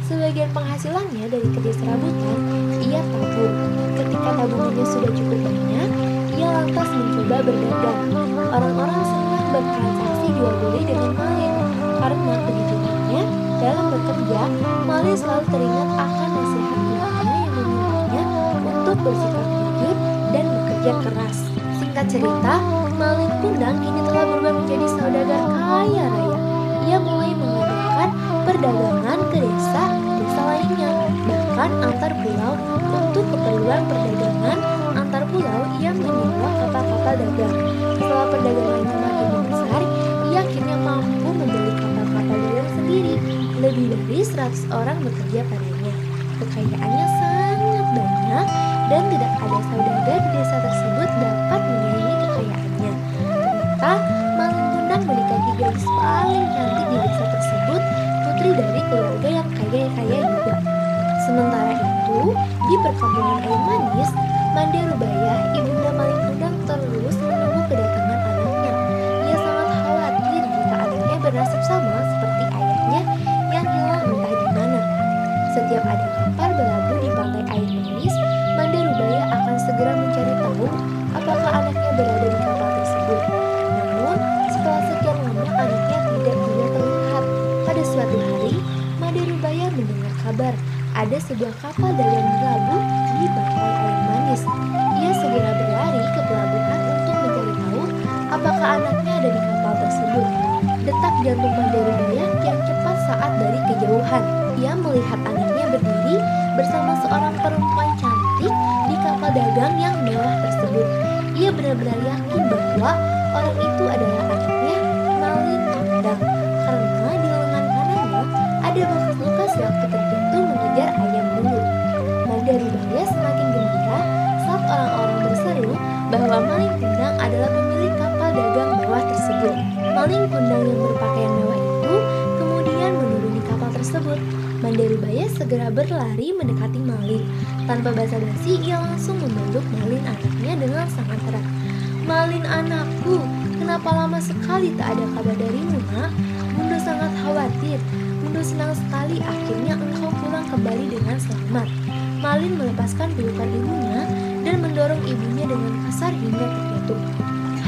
Sebagian penghasilannya dari kerja serabutan, ia tabung. Ketika tabungannya sudah cukup banyak, ia lantas mencoba berdagang. Orang-orang senang bertransaksi jual beli dengan Malin karena kejujurannya dalam bekerja. Malin selalu teringat akan nasihat ibunya yang memintanya untuk bersikap jujur dan bekerja keras. Singkat cerita, Malin Kundang kini telah berubah menjadi saudagar kaya raya. ia mulai mengadakan perdagangan bahkan antar pulau untuk keperluan perdagangan antar pulau ia menyewa kapal-kapal dagang. Setelah perdagangannya makin besar, ia akhirnya mampu membeli kapal-kapal dagang sendiri. Lebih dari 100 orang bekerja padanya. Kekayaannya sangat banyak dan tidak ada saudagar di desa tersebut dapat perkampungan air manis, Mande Rubaya, ibunda Maling Kundang terus menunggu kedatangan anaknya. Ia sangat khawatir jika anaknya bernasib sama ada sebuah kapal dagang berlabuh di pantai air manis. Ia segera berlari ke pelabuhan untuk mencari tahu apakah anaknya ada di kapal tersebut. Detak jantung Mande Rubaya yang cepat saat dari kejauhan. Ia melihat anaknya berdiri bersama seorang perempuan cantik di kapal dagang yang mewah tersebut. Ia benar-benar yakin bahwa orang itu adalah bahwa Maling Kundang adalah pemilik kapal dagang mewah tersebut. Maling Kundang yang berpakaian mewah itu kemudian menuruni kapal tersebut. Manda Rubaya segera berlari mendekati Malin. Tanpa basa-basi, ia langsung memeluk Malin anaknya dengan sangat erat. Malin anakku, kenapa lama sekali tak ada kabar darimu, nak? Bunda sangat khawatir. Bunda senang sekali akhirnya engkau pulang kembali dengan selamat. Malin melepaskan pelukan ibunya dan mendorong ibunya dengan kasar hingga terjatuh.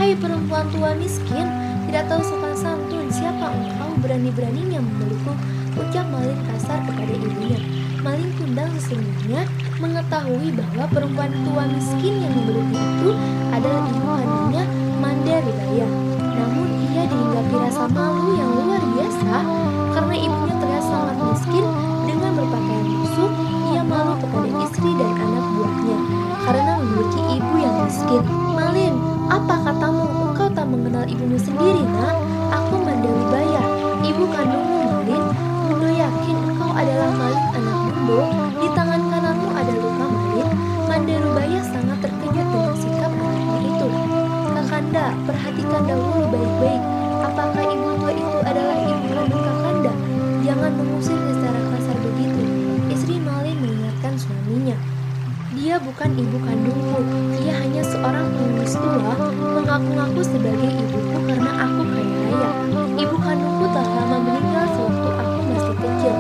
Hai perempuan tua miskin, tidak tahu sopan santun, siapa engkau berani-beraninya memelukku? Ucap Malin kasar kepada ibunya. Malin Kundang sesungguhnya mengetahui bahwa perempuan tua miskin yang memeluknya itu adalah ibu kandungnya Manda Ribaya. Namun ia dihinggapi rasa malu yang luar biasa karena ibunya terlihat sangat miskin dengan berpakaian busuk. Ia malu kepada istri dan anak miskin. Malin, apa katamu? Engkau tak mengenal ibumu sendiri, nak? Aku Manda Ribaya, ibu kandungmu Malin. Bundo yakin engkau adalah Malin anak Bundo. Di tangan kananmu ada luka Malin. Manda Rubaya sangat terkejut dengan sikap anaknya itu. Kakanda, perhatikan dahulu baik-baik. Apakah ibu tua itu adalah ibu kandung Kakanda? Jangan mengusir secara kasar begitu. Istri Malin mengingatkan suaminya. Dia bukan ibu kandungku, dia hanya seorang pengemis tua mengaku-ngaku sebagai ibuku karena aku kaya raya. Ibu kandungku telah lama meninggal sewaktu aku masih kecil.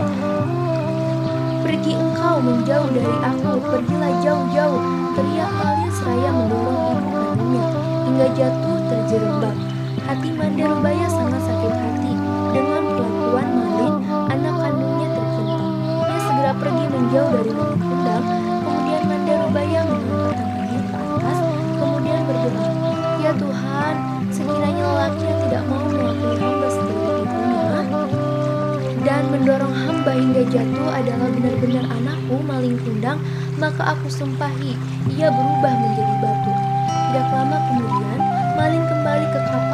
Pergi engkau menjauh dari aku, pergilah jauh-jauh, teriak Malin seraya mendorong ibu kandungnya hingga jatuh terjerembab. Hati Manda Rubaya sangat sakit hati dengan perlakuan Malin, anak kandungnya tercinta. Ia segera pergi menjauh dari Malin Kundang, Rubaya mengangkat tangannya ke atas, kemudian berdoa, Ya Tuhan, sekiranya lelaki yang tidak mau mengakui hamba sebagai ibunya, dan mendorong hamba hingga jatuh adalah benar-benar anakku maling kundang, maka aku sumpahi ia berubah menjadi batu. Tidak lama kemudian, maling kembali ke kapal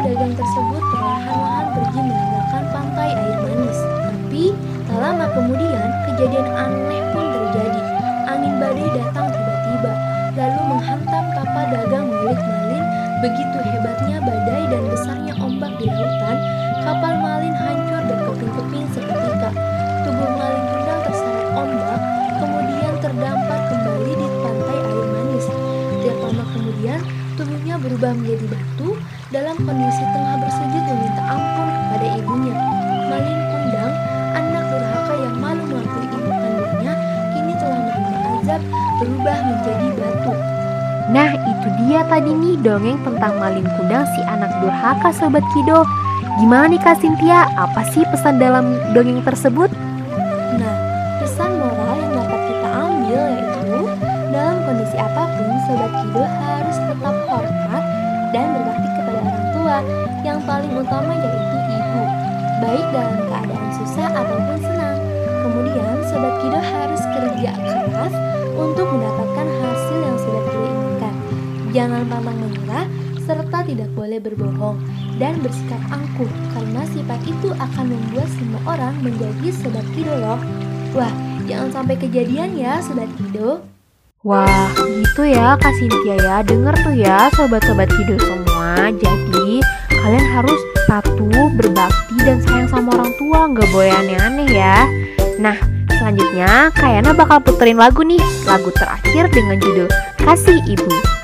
dagang tersebut perlahan-lahan pergi meninggalkan pantai air manis. Tapi, tak lama kemudian, kejadian aneh pun terjadi. Angin badai datang tiba-tiba, lalu menghantam kapal dagang milik Malin. Begitu hebatnya badai dan besarnya ombak di lautan, kapal Malin hancur berkeping-keping seketika. Tubuh Malin Kundang terseret ombak, kemudian terdampar kembali di pantai air manis. Tidak lama kemudian, tubuhnya berubah menjadi batu dalam kondisi tengah bersujud meminta ampun kepada ibunya. Malin Kundang, anak durhaka yang malu mengakui ibu kandungnya, kini telah menerima azab berubah menjadi batu. Nah, itu dia tadi nih dongeng tentang Malin Kundang si anak durhaka Sobat Kido. Gimana nih Kak Cynthia? Apa sih pesan dalam dongeng tersebut? lagi Sobat Kido loh. Wah, jangan sampai kejadian ya Sobat Kido. Wah, gitu ya Kak Sintia ya. Dengar tuh ya Sobat-Sobat Kido semua. Jadi, kalian harus patuh, berbakti, dan sayang sama orang tua. Nggak boleh aneh-aneh ya. Nah, selanjutnya Kayana bakal puterin lagu nih. Lagu terakhir dengan judul Kasih Ibu.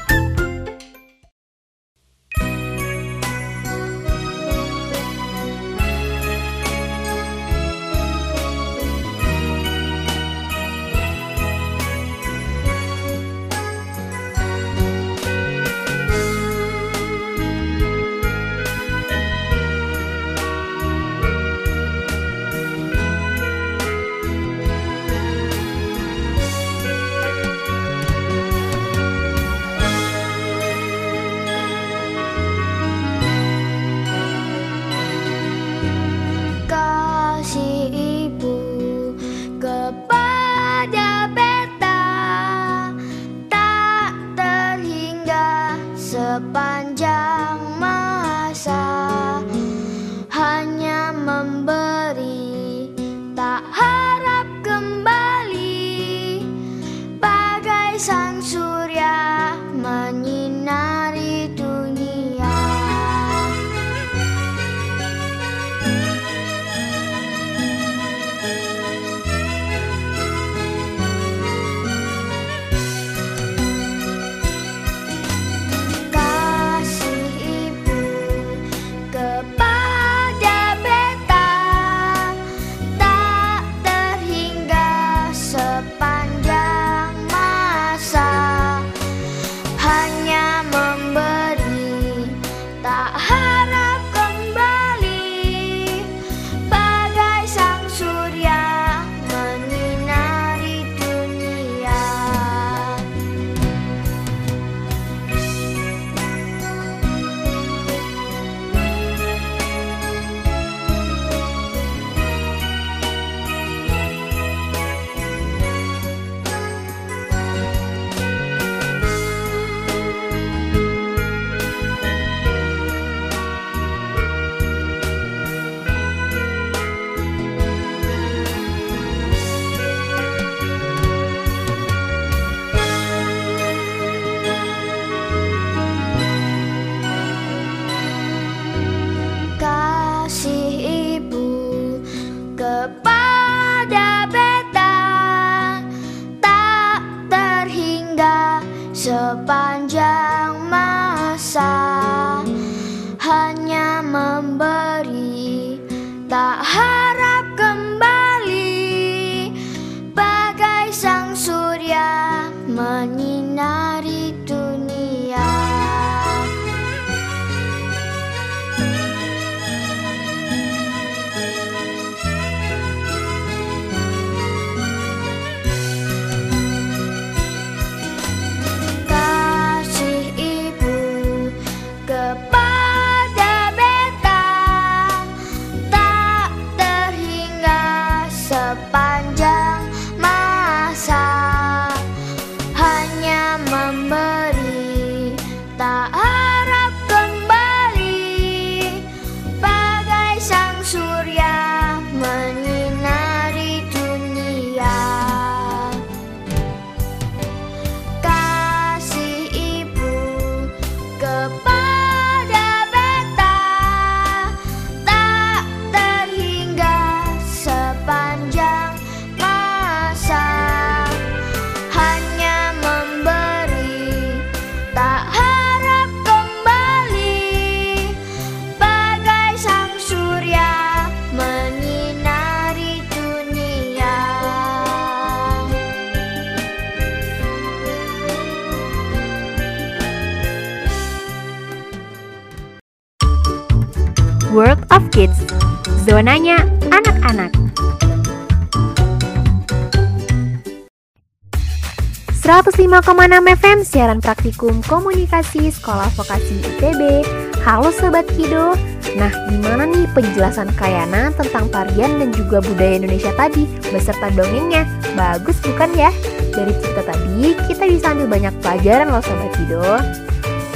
105,6 FM siaran praktikum komunikasi Sekolah Vokasi ITB. Halo Sobat Kido. Nah, gimana nih penjelasan Kayana tentang tarian dan juga budaya Indonesia tadi beserta dongengnya? Bagus bukan ya? Dari cerita tadi kita bisa ambil banyak pelajaran loh Sobat Kido.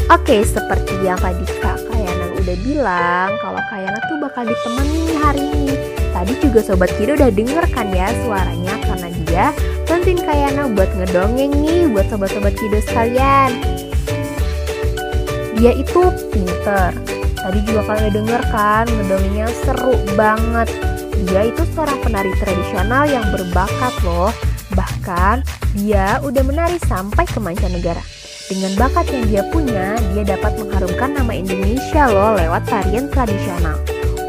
Oke, seperti yang tadi Kak Kayana udah bilang kalau Kayana tuh bakal ditemani hari ini. Tadi juga Sobat Kido udah denger kan ya suaranya karena dia bantuin Kayana buat ngedongeng nih buat sobat-sobat Kido sekalian. Dia itu pinter. Tadi juga kalian denger kan ngedongengnya seru banget. Dia itu seorang penari tradisional yang berbakat loh. Bahkan dia udah menari sampai ke mancanegara. Dengan bakat yang dia punya, dia dapat mengharumkan nama Indonesia loh lewat tarian tradisional.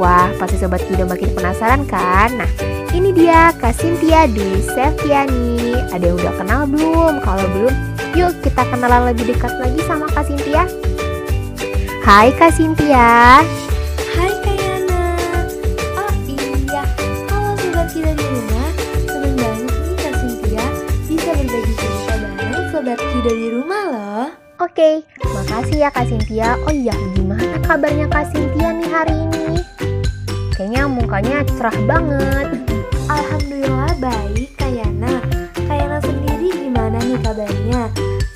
Wah, pasti Sobat Kido makin penasaran kan? Nah, ini dia Kak Cynthia Dwi Septiani. Ada yang udah kenal belum? Kalau belum, yuk kita kenalan lebih dekat lagi sama Kak Cynthia. Hai Kak Cynthia. Hai Kayana. Oh iya, halo sobat kita di rumah. Seneng banget nih Kak Cynthia bisa berbagi cerita bareng sobat kita di rumah loh. Oke, makasih ya Kak Cynthia. Oh iya, gimana kabarnya Kak Cynthia nih hari ini? Kayaknya mukanya cerah banget. Alhamdulillah baik Kayana. Kayana sendiri gimana nih kabarnya?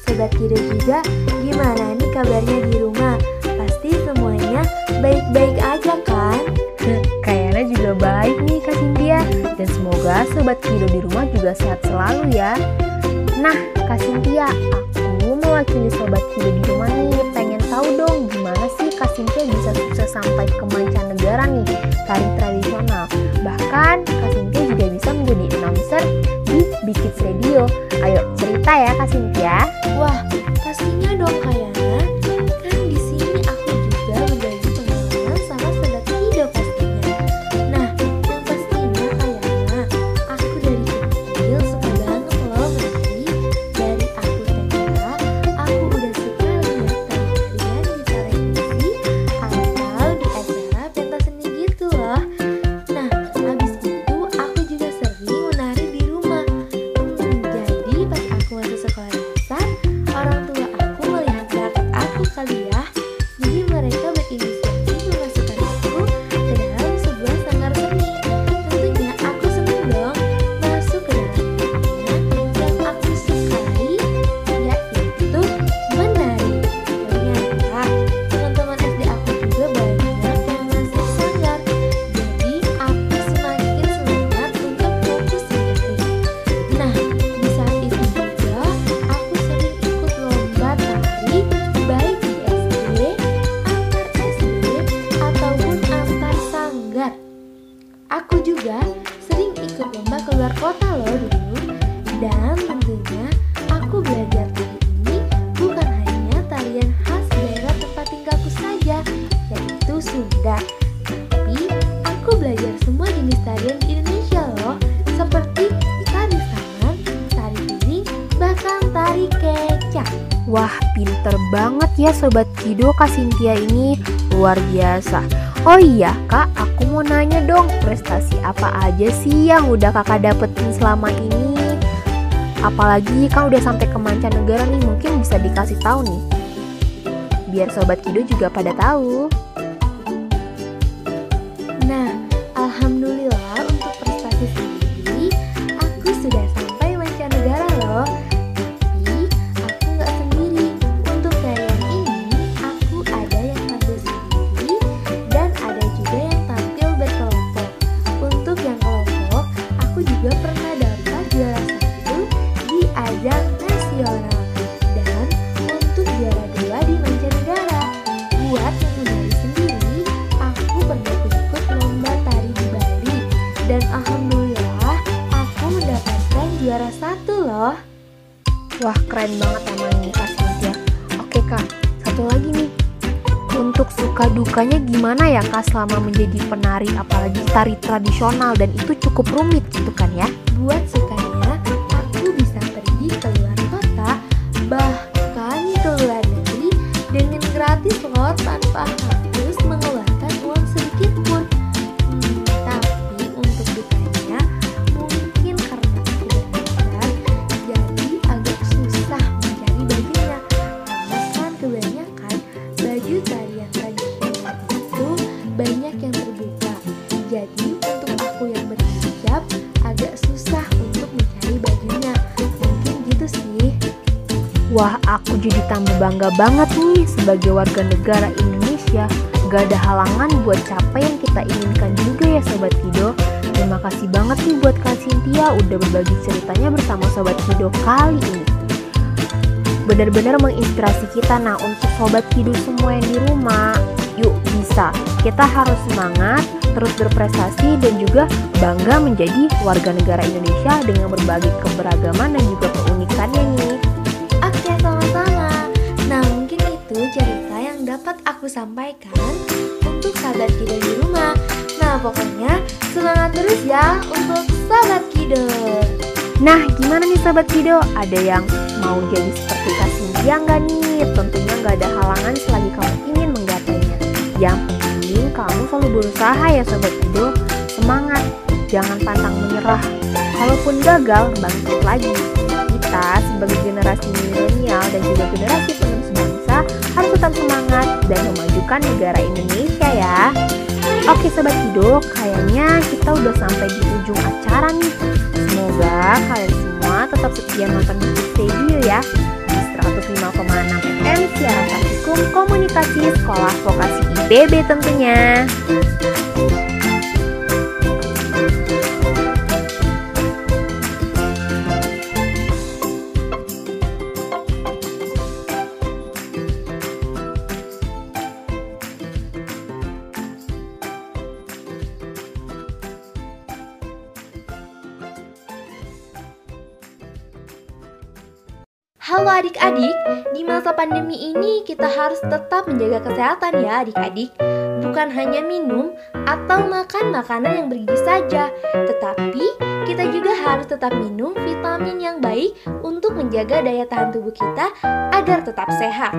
Sobat Kido juga gimana nih kabarnya di rumah? Pasti semuanya baik-baik aja kan? *laughs* Kayaknya juga baik nih Kak Cynthia. Dan semoga Sobat Kido di rumah juga sehat selalu ya. Nah, Kak Cynthia, aku mewakili Sobat Kido di rumah nih. Pengen tahu dong ya Sobat Kido Kak Cynthia ini. Luar biasa. Oh iya Kak, aku mau nanya dong prestasi apa aja sih yang udah kakak dapetin selama ini? Apalagi kan udah sampai ke mancanegara nih, mungkin bisa dikasih tahu nih. Biar Sobat Kido juga pada tahu. Ya Kak selama menjadi penari apalagi tari tradisional dan itu cukup rumit gitu kan aku jadi tambah bangga banget nih sebagai warga negara Indonesia. Gak ada halangan buat capai yang kita inginkan juga ya Sobat Kido. Terima kasih banget nih buat Kak Cynthia udah berbagi ceritanya bersama Sobat Kido kali ini. Benar-benar menginspirasi kita nah untuk Sobat Kido semua yang di rumah. Yuk bisa, kita harus semangat, terus berprestasi dan juga bangga menjadi warga negara Indonesia dengan berbagai keberagaman dan juga keunikannya nih. Cerita yang dapat aku sampaikan untuk sahabat Kido di rumah. Nah, pokoknya semangat terus ya untuk sahabat Kido. Nah, gimana nih sahabat Kido? Ada yang mau jadi seperti Kak Cynthia nggak nih? Tentunya nggak ada halangan selagi kamu ingin menggapainya. Yang penting kamu selalu berusaha ya sahabat Kido. Semangat, jangan pantang menyerah. Kalaupun gagal, bangkit lagi. Kita sebagai generasi milenial dan juga generasi tetap semangat dan memajukan negara Indonesia ya. Oke Sobat Kido, kayaknya kita udah sampai di ujung acara nih. Semoga kalian semua tetap setia nonton Bukit Radio ya di 105,6 FM siaran komunikasi sekolah vokasi IPB tentunya. Pandemi ini kita harus tetap menjaga kesehatan ya adik-adik. Bukan hanya minum atau makan makanan yang bergizi saja, tetapi kita juga harus tetap minum vitamin yang baik untuk menjaga daya tahan tubuh kita agar tetap sehat.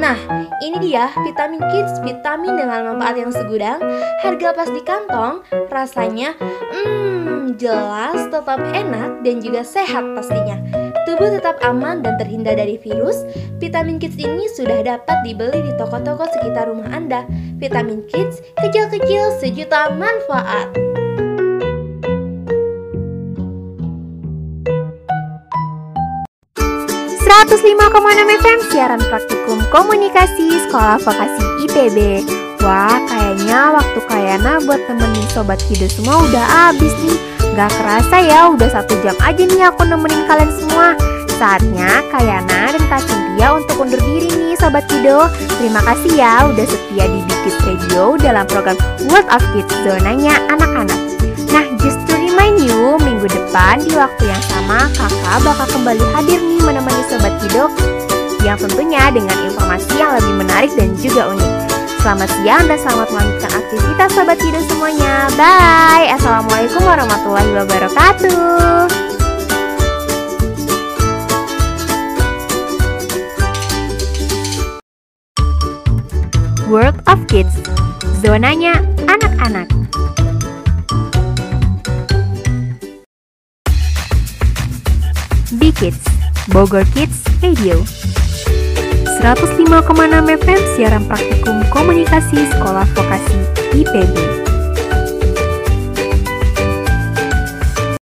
Nah, ini dia vitamin kids, vitamin dengan manfaat yang segudang, harga pas di kantong, rasanya hmm, jelas tetap enak dan juga sehat pastinya. Tubuh tetap aman dan terhindar dari virus. Vitamin Kids ini sudah dapat dibeli di toko-toko sekitar rumah Anda. Vitamin Kids kecil-kecil sejuta manfaat. FM siaran praktikum komunikasi sekolah vokasi IPB. Wah, kayaknya waktu Kayana buat temenin sobat Kido semua udah habis nih. Gak kerasa ya, udah satu jam aja nih aku nemenin kalian semua. Saatnya Kayana dan Kak Cynthia untuk undur diri nih Sobat Kido. Terima kasih ya udah setia di Dikit Radio dalam program World of Kids Zonanya Anak-anak. Nah, just to remind you, minggu depan di waktu yang sama kakak bakal kembali hadir nih menemani Sobat Kido yang tentunya dengan informasi yang lebih menarik dan juga unik. Selamat siang dan selamat melanjutkan aktivitas Sobat Kido semuanya. Bye. Assalamualaikum warahmatullahi wabarakatuh. World of Kids Zonanya anak-anak B-Kids Bogor Kids Radio 105,6 FM siaran praktikum komunikasi sekolah vokasi IPB